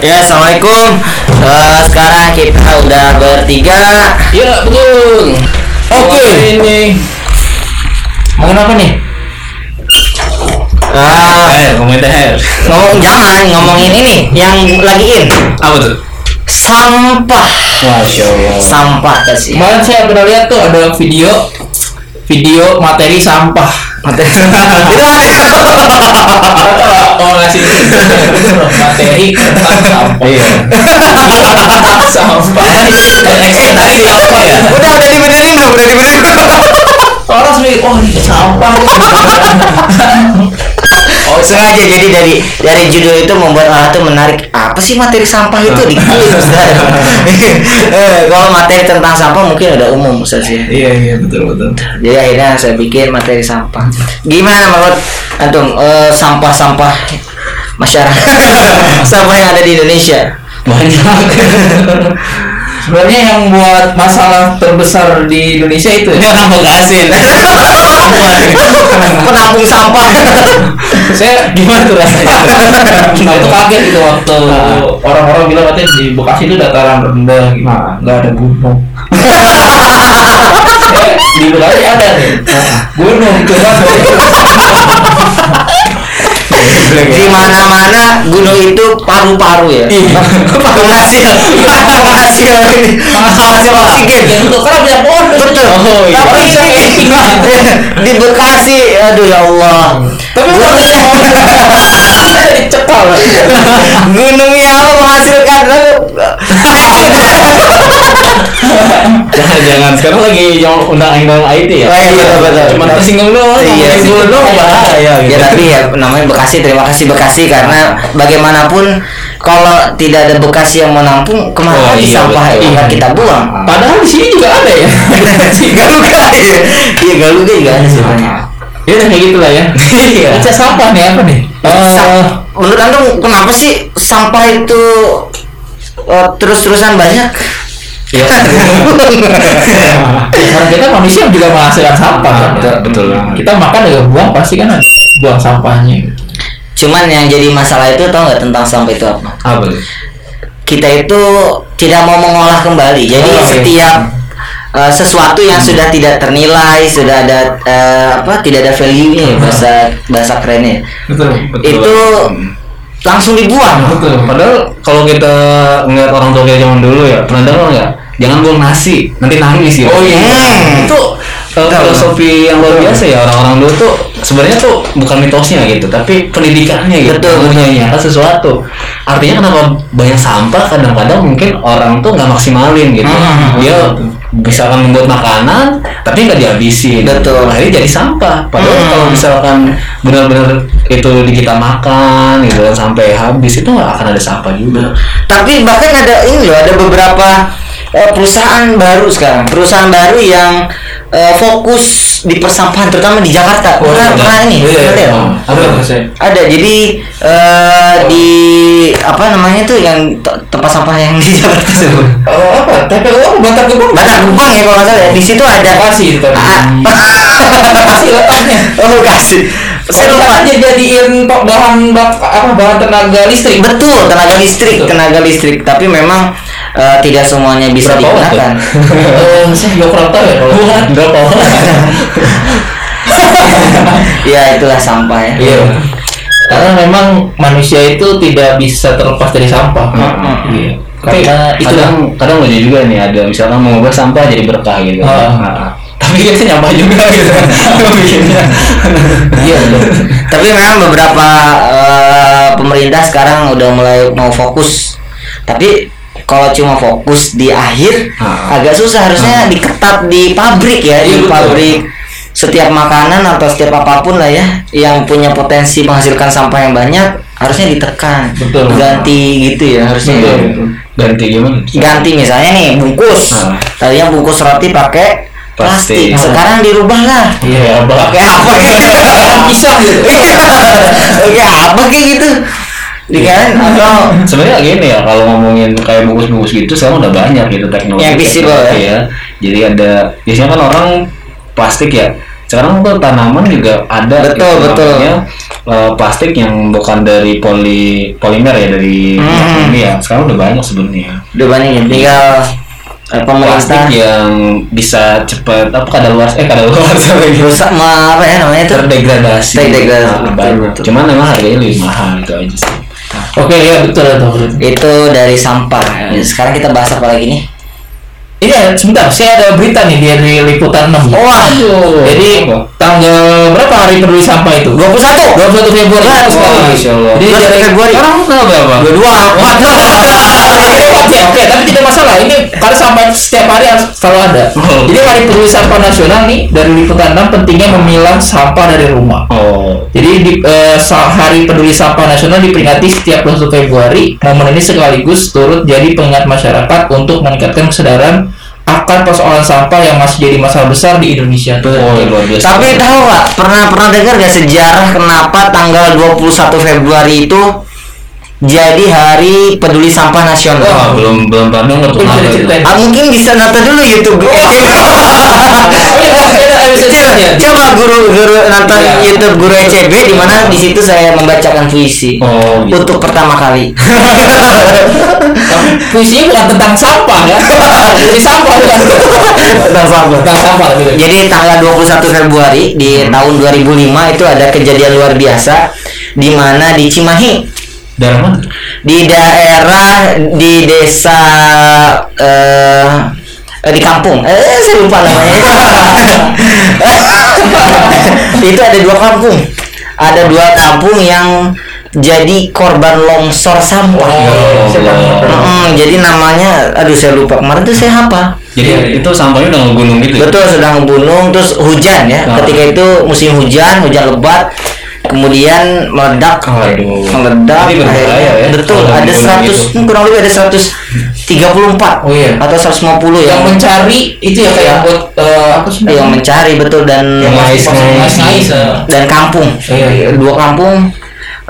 Ya, assalamualaikum. Eh, sekarang kita udah bertiga. Iya betul. Oke. Ini Ngomongin apa nih? Ah, eh ngomongin THR. ngomong jangan ngomongin ini yang lagi in. Apa tuh? Sampah. Masya Allah. Sampah sih. Kemarin saya pernah lihat tuh ada video video materi sampah. Materi. Itu Oh ngasih materi tentang sampah. Iya. sampah. Eh tadi apa ya? udah udah dibenerin belum? Udah dibenerin. Orang sih, oh ini sampah. Sengaja jadi dari dari judul itu membuat orang tuh menarik. Apa sih materi sampah itu di? Eh, Kalau materi tentang sampah mungkin udah umum Ustaz ya. Iya iya betul betul. Jadi akhirnya saya bikin materi sampah. Gimana menurut antum eh, sampah-sampah masyarakat sampah yang ada di Indonesia? banyak sebenarnya yang buat masalah terbesar di Indonesia itu ya? Orang Bekasi Penampung sampah. saya gimana tuh rasanya? Nah itu kaget gitu waktu orang-orang bilang katanya di Bekasi itu dataran rendah. Gitu nggak ada gunung. Di Bekasi ada nih. Gunung coba Di mana-mana gunung itu paru-paru ya. Penghasil, penghasil, penghasil oksigen. ya betul. Karena banyak pohon Betul. oh iya. Tapi camping. di Bekasi, aduh ya Allah. tapi kalau dicekal Gunungnya apa menghasilkan jangan jangan. Sekarang lagi yang undang-undang IT ya? Oh, iya, betul, betul. cuma tersinggung doang Iya, sih. dulu doang bahaya gitu. Ya tapi ya namanya Bekasi terima kasih Bekasi. Karena bagaimanapun kalau tidak ada Bekasi yang menampung ke mana Oh, lagi iya, sampah yang akan kita buang? padahal di sini juga ada ya. Galuga ya, iya. Galuga juga ada sebenarnya. ya udah kayak gitulah ya. Iya. Sampah nih apa nih? Sa- menurut anda kenapa sih sampah itu eh, terus-terusan banyak? ya karena kita manusia juga menghasilkan sampah kan? Betul, betul. kita makan juga buang pasti kan ada buang sampahnya Cuman yang jadi masalah itu tau nggak tentang sampah itu apa? Apa tuh? Kita itu tidak mau mengolah kembali. Jadi Oh, iya. setiap eh, sesuatu yang sudah tidak ternilai, sudah ada eh, apa? Tidak ada value-nya ya, bahasa bahasa kerennya. betul Itu langsung dibuang. betul Padahal kalau kita ngeliat orang tua kita zaman dulu ya, pernah dengar nggak? Jangan buang nasi, nanti nangis ya. Oh, iya. Hmm. Itu uh, filosofi yang luar biasa ya orang-orang dulu tuh sebenarnya tuh bukan mitosnya gitu, tapi pendidikannya gitu. Betul. Menyayangkan sesuatu. Artinya kenapa banyak sampah kadang-kadang mungkin orang tuh nggak maksimalin gitu. Hmm. Dia misalkan membuat makanan tapi nggak dihabisin. Betul. Akhirnya jadi sampah. Padahal Hmm. kalau misalkan benar-benar itu di kita makan gitu kan sampai habis itu nggak akan ada sampah juga. Tapi bahkan ada ini loh, ada beberapa eh, perusahaan baru sekarang, perusahaan baru yang eh, fokus di persampahan terutama di Jakarta. Oh, pernah iya. pernah ini, Iya, iya. apa tuh saya Ada jadi eh, di apa namanya tuh yang te- tempat sampah yang di Jakarta tersebut. oh apa TPU Bantar Gebang Bantar Gebang ya kalau nggak salah ya. Di situ ada Bekasi itu tadi. Ah, Bekasi letaknya oh kasih. Saya lupa. lupa jadiin bahan bak apa bahan tenaga listrik. Betul, tenaga listrik, Betul. tenaga listrik. Tapi memang eh, tidak semuanya bisa Berapa digunakan. Eh, saya juga kurang tahu ya kalau. Berapa ya itulah sampah ya. Iya. Karena memang manusia itu tidak bisa terlepas dari sampah. Hmm. Iya. Tapi Karena itu kadang kadang lucu juga nih ada misalkan mengubah sampah jadi berkah gitu. Ah. Nah, tapi kita nyampah juga gitu. Bikinnya. Iya. Tapi memang beberapa eh, pemerintah sekarang udah mulai mau fokus. Tapi kalau cuma fokus di akhir Ah. agak susah harusnya diketat di pabrik ya, di Iya, betul. pabrik setiap makanan atau setiap apa pun lah ya yang punya potensi menghasilkan sampah yang banyak harusnya ditekan. Betul. Ganti gitu ya harusnya. Betul, ya. betul. Ganti gimana? Ganti misalnya nih bungkus. Ah. Tadinya bungkus roti pakai plastik. Plastik. Sekarang dirubah lah. Iya, Pakai apa kayak Pisang gitu. Apa kayak gitu? Di kan atau Sebenarnya gini ya kalau ngomongin kayak bungkus-bungkus gitu sekarang udah banyak gitu teknologi. Yang visible teknologi ya. Jadi ada biasanya kan orang plastik ya. Sekarang tuh tanaman juga ada Betul, gitu, betul. namanya, eh, plastik yang bukan dari poli polimer ya dari Hmm. ini ya ya? sekarang udah banyak sebenarnya Udah banyak ya. Tinggal eh, pemerintah plastik yang bisa cepat apa kada luar eh kada luar lagi rusak apa ya namanya itu? terdegradasi Terdegradasi, Nah, betul. cuman memang harganya lebih mahal itu aja sih Oke ya betul betul. Itu dari sampah. Sekarang kita bahas apa lagi nih? Ini ya, sebentar, saya ada berita nih dari liputan 6 Wah, Jadi apa? tanggal berapa hari peduli sampah itu? 21 21 Februari Wah, itu sekarang. Masya Allah. Jadi 21 dari Februari. sekarang tanggal berapa Dua-dua. Oke, oke, tapi tidak karena sampah setiap hari harus selalu ada. Oh. Jadi hari peduli sampah nasional nih dari liputan 6 pentingnya memilah sampah dari rumah. oh Jadi di eh, sa- Hari Peduli Sampah Nasional diperingati setiap 21 Februari. Momen ini sekaligus turut jadi pengingat masyarakat untuk meningkatkan kesadaran akan persoalan sampah yang masih jadi masalah besar di Indonesia. oh luar biasa Tapi tahu nggak pernah pernah dengar gak sejarah kenapa tanggal 21 Februari itu jadi hari peduli sampah Wah, nasional? belum belum pernah denger tuh. Ah, mungkin bisa nonton dulu YouTube. Coba guru guru nonton Iya. YouTube guru ECB di mana di situ saya membacakan puisi Oh, gitu. untuk pertama kali. Puisinya bukan tentang sampah ya. Puisi sampah bukan. Tentang sampah. Tentang sampah gitu. Jadi tanggal 21 Februari di tahun 2005 itu ada kejadian luar biasa di mana di Cimahi Daerah mana? di daerah di desa eh eh, di kampung eh saya lupa namanya itu ada dua kampung ada dua kampung yang jadi korban longsor sampah Oh, saya paham. Mm, jadi namanya aduh saya lupa kemarin tuh saya apa Jadi itu sampahnya udah ngegunung gitu. ya? betul sedang gunung terus hujan ya Ah. ketika itu musim hujan hujan lebat kemudian meledak Aduh. meledak Ini berbahaya ya, betul kalau ada gunung 100 gitu. kurang lebih ada 134 Oh iya. atau 150 ya Yang mencari itu ya kayak buat eh, apa sih? yang mencari betul dan Yang ngais, ngais. ngais. dan kampung Iya, iya. dua kampung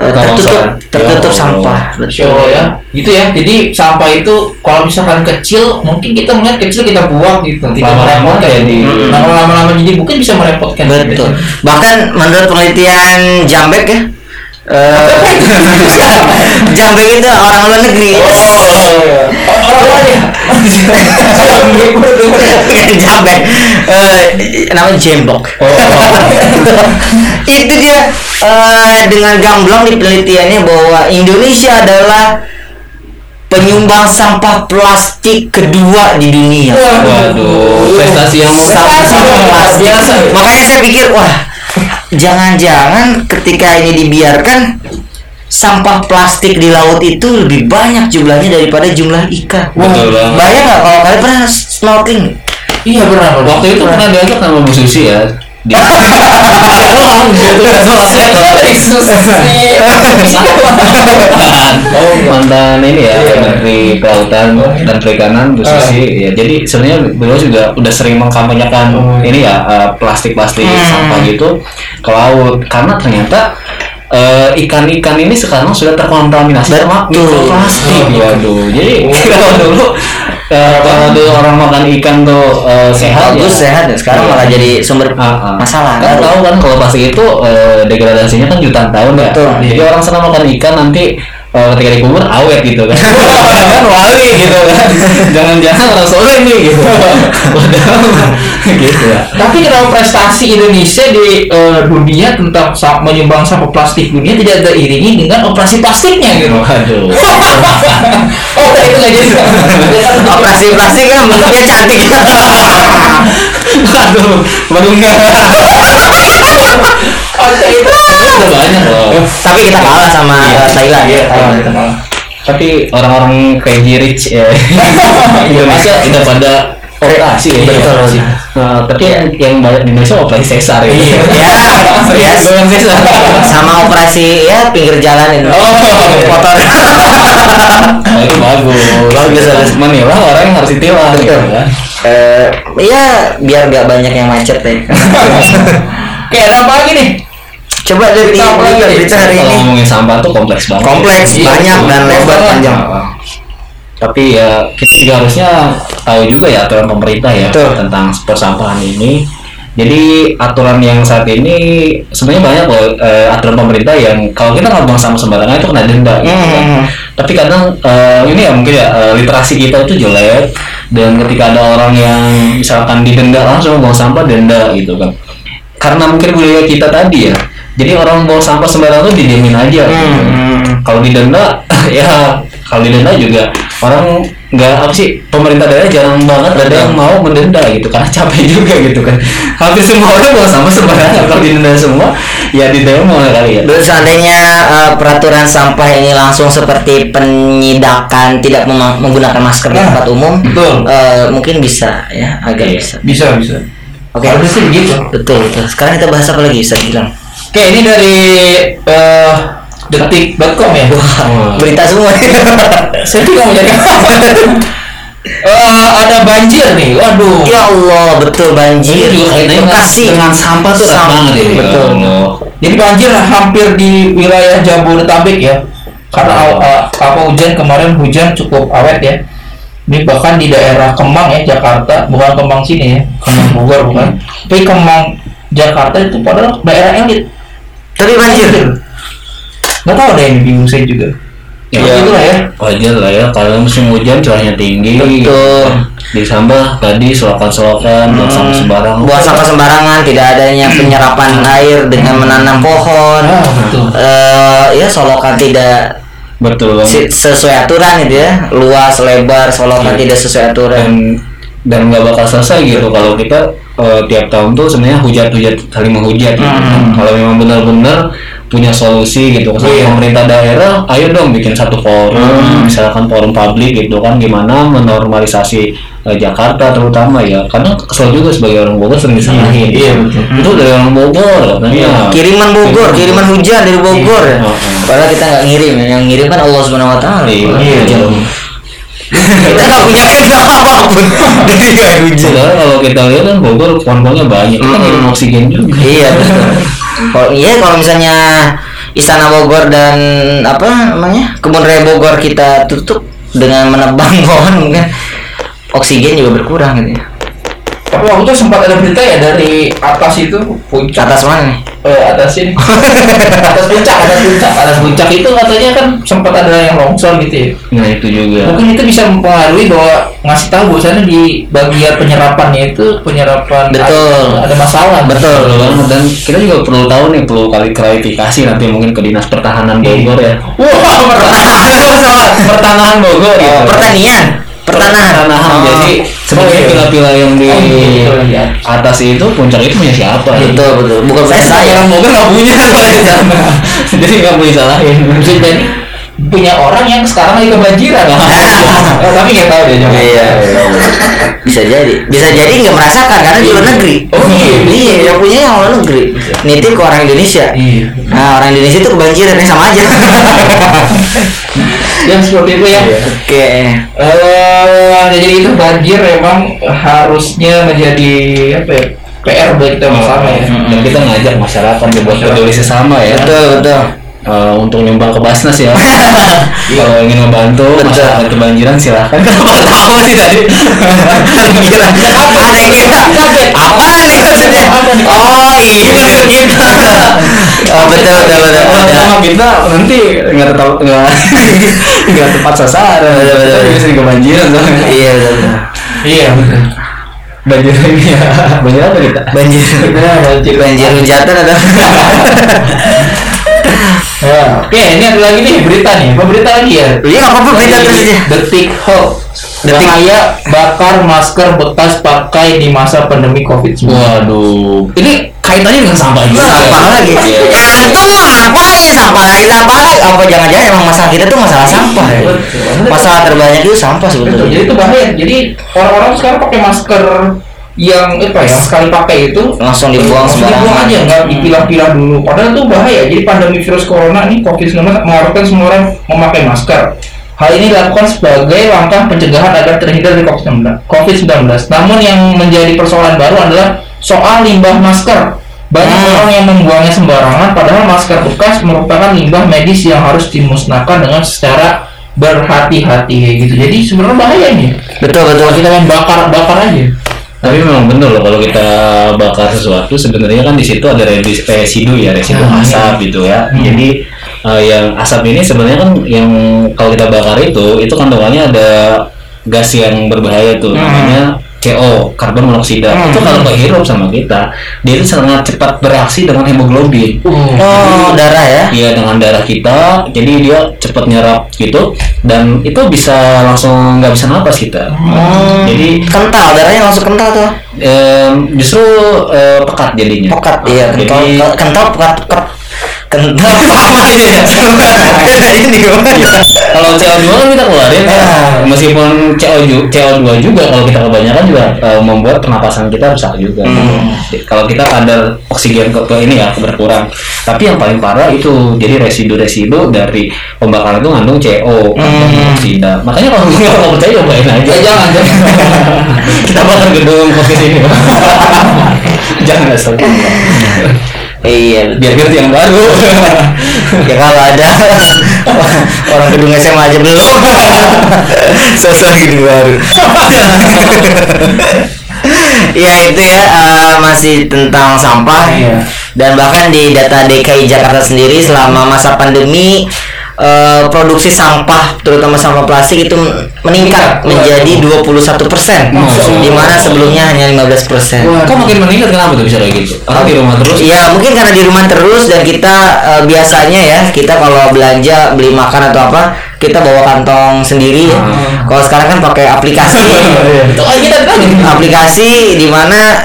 tertutup tertutup Ya sampah Show betul ya, gitu ya. Jadi sampah itu kalau misalkan kecil, mungkin kita melihat kecil kita buang gitu, tidak merepotkan. ya di-. Nah, lama-lama jadi mungkin bisa merepotkan. betul bahkan menurut penelitian Jambek ya eh, Jambek itu orang luar negeri. Oh, orang lain ya. Bukan Jambek Eh, namanya Jembok. Itu dia eh, dengan gamblang di penelitiannya bahwa Indonesia adalah penyumbang sampah plastik kedua di dunia. Waduh, prestasi yang Biasa. makanya saya pikir wah jangan-jangan ketika ini dibiarkan sampah plastik di laut itu lebih banyak jumlahnya daripada jumlah ikan Betul banget. bayang nggak kalau kalian pernah snorkeling Iya benar. Waktu itu pernah diajak sama Bu Susi ya. Di oh mantan ini ya Menteri Kelautan dan Perikanan Bu Susi. Ya jadi sebenarnya beliau juga udah sering mengkampanyekan ini ya eh, plastik-plastik sampah gitu ke laut. Karena ternyata eh, ikan-ikan ini sekarang sudah terkontaminasi sama Betul. mikroplastik waduh jadi kalau dulu kalau dulu orang makan ikan tuh eh, sehat bagus ya. sehat dan sekarang Iya. malah jadi sumber Ah, ah. masalah kan tahu kan kalau plastik itu eh, degradasinya kan jutaan tahun ya Betul. jadi orang senang makan ikan nanti eh, ketika dikubur awet gitu kan. Kan wali gitu kan. Jangan-jangan orang nih gitu. Padahal gitu. Ya Tapi kenapa prestasi Indonesia di eh, dunia tentang menyumbang sampah plastik dunia tidak teriringi dengan operasi plastiknya gitu? waduh. Oh, itu nggak jadi. operasi plastik kan bentuknya cantik. Aduh baru nggak Oke itu. Udah banyak loh tapi kita kalah sama Iya. eh, Thailand Iya, Oh, kita malah. tapi orang-orang crazy rich ya Indonesia udah pada operasi ya Betul. operasi. Nah, tapi yang, yang banyak di Indonesia operasi sesar ya Iya. Ya, ya. Bukan sesar sama operasi ya pinggir jalan itu Oh. motor oh, itu bagus Bagus, bagus. menilah orang yang harus ditilang gitu Betul. kan Eh, iya biar gak banyak yang macet deh Oke, ada apa lagi nih? Coba dari apa lagi? berita, berita hari kalau ini ngomongin sampah tuh kompleks banget kompleks Iya, banyak betul. dan lebar panjang tapi ya kita juga harusnya tahu juga ya aturan pemerintah ya Betul. tentang persampahan ini Jadi aturan yang saat ini sebenarnya banyak loh eh, aturan pemerintah yang kalau kita nggak buang sampah sembarangan itu kena denda. gitu kan. Hmm. Tapi kadang eh, ini ya mungkin ya eh, literasi kita itu jelek dan ketika ada orang yang misalkan didenda langsung buang sampah denda gitu kan. Karena mungkin budaya kita tadi ya. Jadi orang buang sampah sembarangan tuh didiemin aja. gitu. Hmm. Kalau didenda ya kalau didenda juga orang nggak apa sih pemerintah daerah jarang banget ada yang mau mendenda gitu karena capek juga gitu kan hampir semua orang buang sampah sembarangan kalau didenda semua ya didemo kali ya Dulu seandainya eh, peraturan sampah ini langsung seperti penyidakan tidak menggunakan masker di Nah, tempat umum, betul. eh, mungkin bisa ya, agak Iya. bisa. Bisa bisa. Oke. Harusnya sih begitu. Betul, betul. Sekarang kita bahas apa lagi, Ustaz bilang? Oke, ini dari eh, detik.com ya. Berita semua. Saya juga mau jadi Eh, ada banjir nih, waduh. ya Allah, betul banjir. Ini Bekasi dengan sampah tuh erat Sam- banget ini. Betul. Ya Allah. Jadi banjir hampir di wilayah Jabodetabek ya. Karena uh, apa hujan kemarin hujan cukup awet ya. Ini bahkan di daerah Kemang ya Jakarta, bukan Kemang sini ya, Kemang Bogor bukan. Tapi Kemang Jakarta itu padahal daerah elit. Tapi banjir. Nggak tahu deh ini bingung saya juga. Ya, Ya, itulah ya. wajar lah ya kalau musim hujan curahnya tinggi Betul. ditambah tadi selokan-selokan buang sampah sembarangan Buang sampah sembarangan, tidak adanya penyerapan air dengan menanam pohon. Ah, betul. Eh, ya solokan tidak betul si- sesuai aturan gitu ya, luas, lebar, solokan Iya. tidak sesuai aturan. dan nggak bakal selesai gitu kalau kita eh, tiap tahun tuh sebenarnya hujat-hujat saling menghujat gitu. Hmm. kalau memang benar-benar punya solusi gitu Iya. pemerintah daerah ayo dong bikin satu forum Hmm. misalkan forum publik gitu kan gimana menormalisasi eh, Jakarta terutama ya karena kesel juga sebagai orang Bogor sering disalahin Iya, betul. itu dari orang Bogor katanya Kiriman Bogor, kiriman hujan dari Bogor. Iya. Padahal kita nggak ngirim, yang ngirim kan Allah Subhanahu Wa Taala. Iya. Hujan. kita nggak punya kita apa pun dari nggak hujan. Kalau kita lihat kan Bogor pohon-pohonnya banyak kita Hmm. ngirim oksigen juga Iya betul. Kalau iya kalau misalnya Istana Bogor dan apa namanya kebun raya Bogor kita tutup dengan menebang pohon mungkin oksigen juga berkurang gitu ya. Tapi waktu itu sempat ada berita ya dari atas itu puncak Atas mana nih? eh, atas ini atas puncak atas puncak atas puncak itu katanya kan sempat ada yang longsor gitu ya nah itu juga mungkin itu bisa mempengaruhi bahwa ngasih tahu bahwasannya di bagian penyerapannya itu penyerapan Betul. ada, ada masalah Betul. Betul banget dan kita juga perlu tahu nih perlu kali klarifikasi nanti mungkin ke dinas pertahanan Bogor ya. wah pertahanan pertanahan Bogor gitu. Oh, pertanian, pertanahan. Pertanahan. Oh. Jadi sebenarnya iya. pila-pila yang di Oh, iya, iya. atas itu puncak itu punya siapa? betul betul. Bukan Saya saya. sebagai orang Bogor nggak punya soalnya di sana. Jadi nggak boleh salahin. bisa jadi punya orang yang sekarang lagi kebanjiran Eh, tapi nggak tahu deh jangan Iya. Bisa jadi. Bisa jadi nggak merasakan karena di luar negeri. Oh, iya. Iya, yang punya yang luar negeri. Nitip ke orang Indonesia. iya Nah, orang Indonesia itu kebanjiran ya sama aja. yang seperti itu ya Oke. Eh, jadi itu banjir memang harusnya menjadi apa ya PR buat kita bersama ya. Dan kita ngajak masyarakat buat peduli sesama ya. Betul, betul. Eh, untuk nyumbang ke Basnas ya. Kalau ingin membantu masyarakat kebanjiran silahkan. Kenapa ketawa sih tadi? Kira apa nih kira? Apa nih maksudnya? Oh iya gitu. Oh betul betul betul. Kalau sama kita nanti nggak tetap nggak nggak tepat sasaran. Betul, betul. Kita sering kebanjiran soalnya. Iya betul. betul. Iya betul. Banjir ini ya. Banjir apa kita? Banjir. banjir. Banjir hujatan atau? Ya, oke ini ada lagi nih berita nih. Apa berita lagi ya? Iya nggak apa-apa berita terus aja. Detik Health. Detik. Bahaya bakar masker bekas pakai di masa pandemi COVID-19. Waduh, ini kaitannya dengan sampah juga. Sampah lagi. Iya. Antum ngapain sampah lagi sampah lagi? Apa jangan-jangan emang masalah kita tuh masalah sampah ya? Betul. Masalah terbanyak itu sampah Betul, jadi sebetulnya. itu bahaya. Jadi orang-orang sekarang pakai masker yang apa ya, sekali pakai itu Langsung dibuang langsung dibuang sembarangan. aja, nggak dipilah-pilah dulu. Padahal itu bahaya. Jadi pandemi virus corona ini COVID-19 mengharuskan semua orang memakai masker. Hal ini dilakukan sebagai langkah pencegahan agar terhindar dari COVID-19. COVID-19. Namun yang menjadi persoalan baru adalah soal limbah masker. Banyak Hmm. orang yang membuangnya sembarangan, padahal masker bekas merupakan limbah medis yang harus dimusnahkan dengan secara berhati-hati kayak gitu. Jadi sebenarnya bahaya nih. Betul betul. Kita main bakar bakar aja. Tapi memang benar loh kalau kita bakar sesuatu sebenarnya kan di situ ada resi- residu ya, residu Hmm. asap gitu ya. Jadi eh, yang asap ini sebenarnya kan yang kalau kita bakar itu itu kandungannya ada gas yang berbahaya tuh namanya CO, karbon monoksida. Itu kalau kehirup sama kita, dia itu sangat cepat bereaksi dengan hemoglobin. Oh, darah ya. Iya dengan darah kita, jadi dia cepat nyerap gitu dan itu bisa langsung nggak bisa napas kita. Hmm. Jadi kental, darahnya langsung kental tuh. em, justru eh, pekat jadinya. Pekat, iya, kental, Jadi ke- kental, pekat, pekat. Ya? Ini gimana? kalau CO2 kan kita keluarin ya, Ah. meskipun CO2, CO2 juga kalau kita kebanyakan juga eh, membuat pernapasan kita rusak juga. Hmm. Kalau kita kadar oksigen ke, ke ini ya berkurang. Tapi yang paling parah itu jadi residu-residu dari pembakaran itu ngandung CO, Hmm. Makanya kalau nggak mau percaya cobain aja. jangan, jangan. kita bakar gedung podcast ini. jangan asal. Iya, Biar ngerti yang baru. ya kalau ada orang gedung SMA aja belum sosok gedung baru ya itu ya eh, masih tentang sampah Iya. dan bahkan di data DKI Jakarta sendiri selama masa pandemi eh, produksi sampah terutama sampah plastik itu meningkat Meningkat. menjadi 21 persen Masya Allah. di mana sebelumnya hanya 15 persen Kok makin meningkat kenapa tuh bisa kayak gitu? Karena di rumah terus. Iya mungkin karena di rumah terus dan kita eh, biasanya ya kita kalau belanja beli makan atau apa kita bawa kantong sendiri. ya. Kalau sekarang kan pakai aplikasi. Aplikasi di mana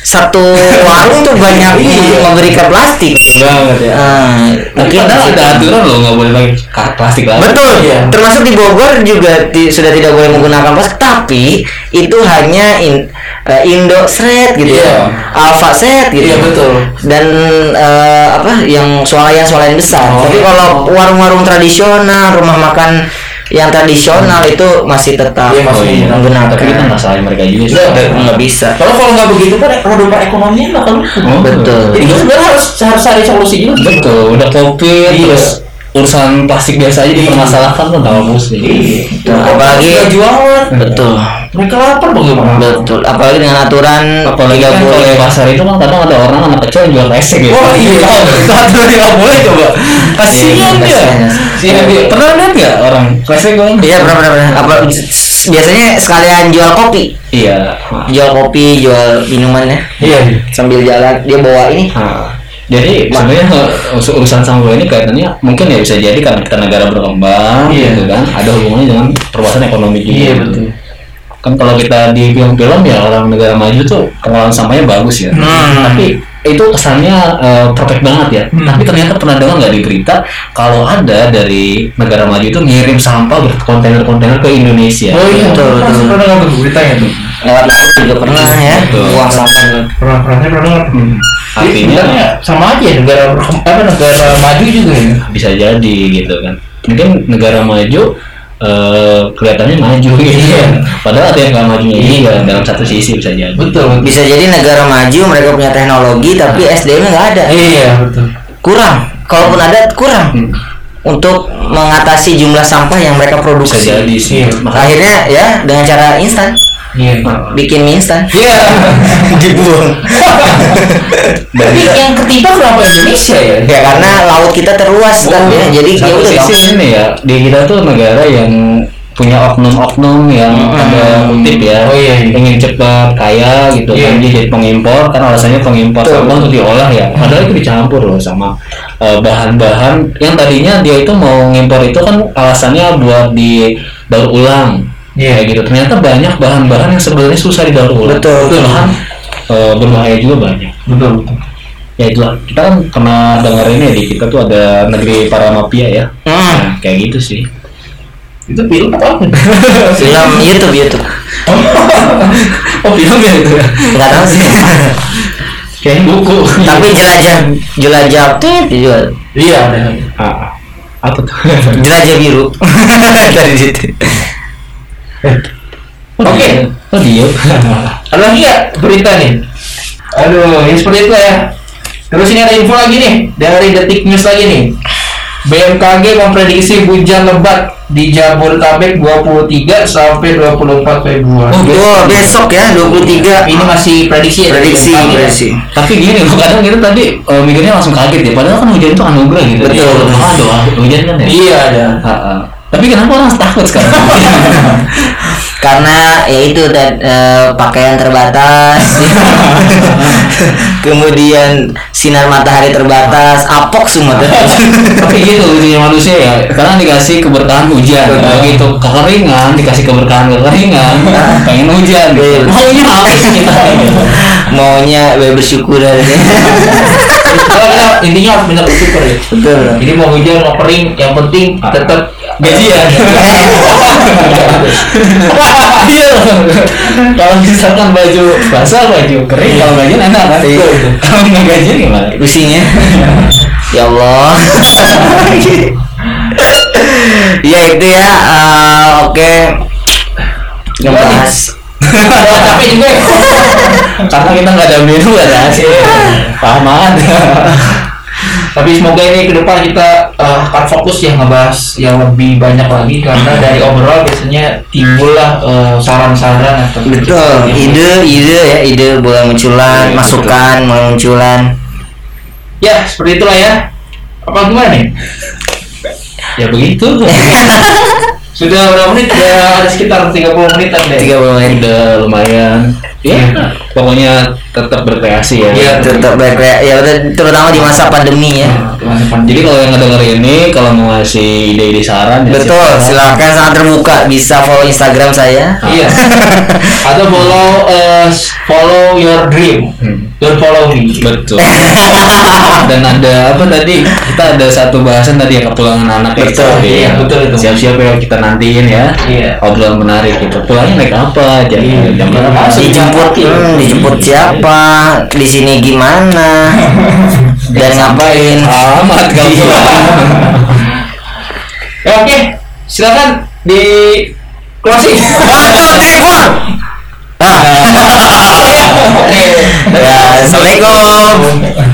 satu warung tuh banyak memberikan plastik. Banget ya. Eh, Tapi mungkin padahal ada aturan loh nggak boleh pakai ka- plastik lagi. Betul, Iya. termasuk di Bogor juga ti- sudah tidak boleh menggunakan plastik, tapi itu hanya in, eh, Indo Set gitu Iya. ya, Alpha Set gitu. Iya, betul. Dan eh, apa yang swalayan swalayan besar. Oh, tapi kalau warung-warung tradisional, rumah makan yang tradisional itu masih tetap Iya, masih Oh iya. menggunakan. Tapi kita nggak salahin mereka juga sih. Nggak, nggak bisa. Kalau kalau nggak begitu kan roda perekonomian bakal Oh, Betul. Jadi kita sebenarnya harus harus cari solusi juga. Betul, udah covid Iya. terus urusan plastik biasa aja dipermasalahkan kan tahu musik. Betul. Apalagi jualan. betul. Mereka lapar bagaimana? Betul. Apalagi dengan aturan Apalagi tidak kan kalau boleh di pasar itu kan kadang ada orang anak kecil yang jual resek gitu. Oh, iya. Satu nggak boleh coba. Kasihan Iya, dia. kasihan. Dia. Pernah lihat nggak orang resek gue? Iya pernah pernah pernah. Apa biasanya sekalian jual kopi, Iya. jual kopi, jual minumannya Iya. sambil jalan dia bawa ini. Nah, jadi sebenarnya uh, ur- urusan sampah ini kaitannya mungkin ya bisa jadi karena kita negara berkembang Iya. gitu kan ada hubungannya dengan perluasan ekonomi juga Iya, gitu. betul. kan kalau kita di film-film ya orang negara maju tuh pengelolaan sampahnya bagus ya Hmm. tapi itu kesannya uh, perfect banget ya Hmm. tapi ternyata pernah dengar nggak di berita kalau ada dari negara maju itu ngirim sampah berkontainer-kontainer ke Indonesia Oh iya, Betul. Pernah nggak beritanya tuh? Lewat laut juga pernah ya, buang sampah. Pernah pernah saya pernah dengar. Jadi Artinya- sama aja negara berkem- apa negara maju juga ya. bisa jadi gitu kan mungkin negara maju eh, kelihatannya maju gitu Iya. padahal ada yang nggak majunya Iya. juga dalam satu sisi bisa jadi Betul. Bisa jadi negara maju mereka punya teknologi tapi SDM-nya nggak ada. Iya betul. Kurang. Kalaupun ada kurang Hmm. untuk mengatasi jumlah sampah yang mereka bisa produksi. jadi sih Iya. makanya Akhirnya ya dengan cara instan, Iya. bikin mie instan. Iya. Dibuang. Tapi yang ketiga kenapa Indonesia ya? ya karena laut kita terluas kan ya. Jadi ya udah sisi ini ya di kita tuh negara yang punya oknum-oknum yang Hmm. ada kutip ya Oh, iya, iya. ingin cepat kaya gitu Iya. kan dia jadi pengimpor karena alasannya pengimpor Betul, sampah untuk diolah ya padahal itu dicampur loh sama eh, bahan-bahan yang tadinya dia itu mau ngimpor itu kan alasannya buat di daur ulang Iya. gitu ternyata banyak bahan-bahan yang sebenarnya susah didaur ulang Betul. malahan eh, berbahaya juga banyak Betul betul. ya itulah kita kan pernah dengar ini ya, di kita tuh ada negeri para mafia ya Hmm. nah, kayak gitu sih Itu film apa? Film YouTube YouTube. oh film ya itu ya Enggak tahu sih. kayak buku Tapi jelajah jelajah tit dijual. Iya ada. ah, apa tuh Jelajah biru. Dari situ. Oke. oh dia Ada lagi nggak berita nih? Aduh, ini seperti itu ya. Terus ini ada info lagi nih dari Detik News lagi nih. BMKG memprediksi hujan lebat di Jabodetabek 23 sampai 24 Februari. Oh, besok ya 23 Ini masih prediksi ya? prediksi BMKG ya? prediksi. Tapi gini loh, kadang kita tadi eh, mikirnya langsung kaget ya. Padahal kan hujan itu anugerah gitu. Betul. Iya, doa doa hujan kan ya. Iya ada. Ha, ha. Tapi kenapa orang takut sekarang? karena ya itu dan eh, pakaian terbatas kemudian sinar matahari terbatas apok semua. Tapi gitu lucunya manusia ya. Sekarang dikasih keberkahan hujan. Nah, gitu kekeringan dikasih keberkahan kekeringan, pengen hujan. Betul. Maunya apa sih kita? maunya bersyukur kita intinya harus benar bersyukur ya. betul Jadi mau hujan mau kering, yang penting tetap Gajian. Iya. Kalau misalkan baju basah baju kering, kalau gajian enak kan? Iya. Kalau nggak gajian gimana? pusingnya ya Allah ya itu ya eh, oke ngebahas capek juga. Karena kita nggak ada menu nggak ada hasil. Paham banget. Tapi semoga ini ke depan kita eh, akan fokus ya ngebahas yang lebih banyak lagi karena dari obrolan biasanya timbullah eh, saran-saran atau betul ide ide ya ide boleh munculan Iya, masukan mulai munculan Ya, seperti itulah ya. Apa gimana nih? ya begitu. Sudah berapa menit? Ya ada sekitar 30 menitan deh. tiga puluh menit Udah lumayan. Ya, pokoknya tetap berkreasi ya. Iya, tetap baik ya ya udah, terutama di masa pandemi ya Jadi kalau yang ngedenger ini kalau mau ngasih ide-ide saran ya betul silakan sangat terbuka bisa follow Instagram saya Iya. Atau follow eh, follow your dream. Hmm. Don't follow me. Betul. Dan ada apa tadi? Kita ada satu bahasan tadi ya kepulangan anak. Betul, Iya, iya, betul itu. Siap-siap ya kita nantiin ya. Iya. Obrolan menarik gitu. Pulangnya naik apa? Jam Iya. jam berapa masuk? dijemput hmm, dijemput siapa di sini gimana dan ngapain Amat kamu. Ya, oke. Silakan di closing. Ah. Oke. ya assalamualaikum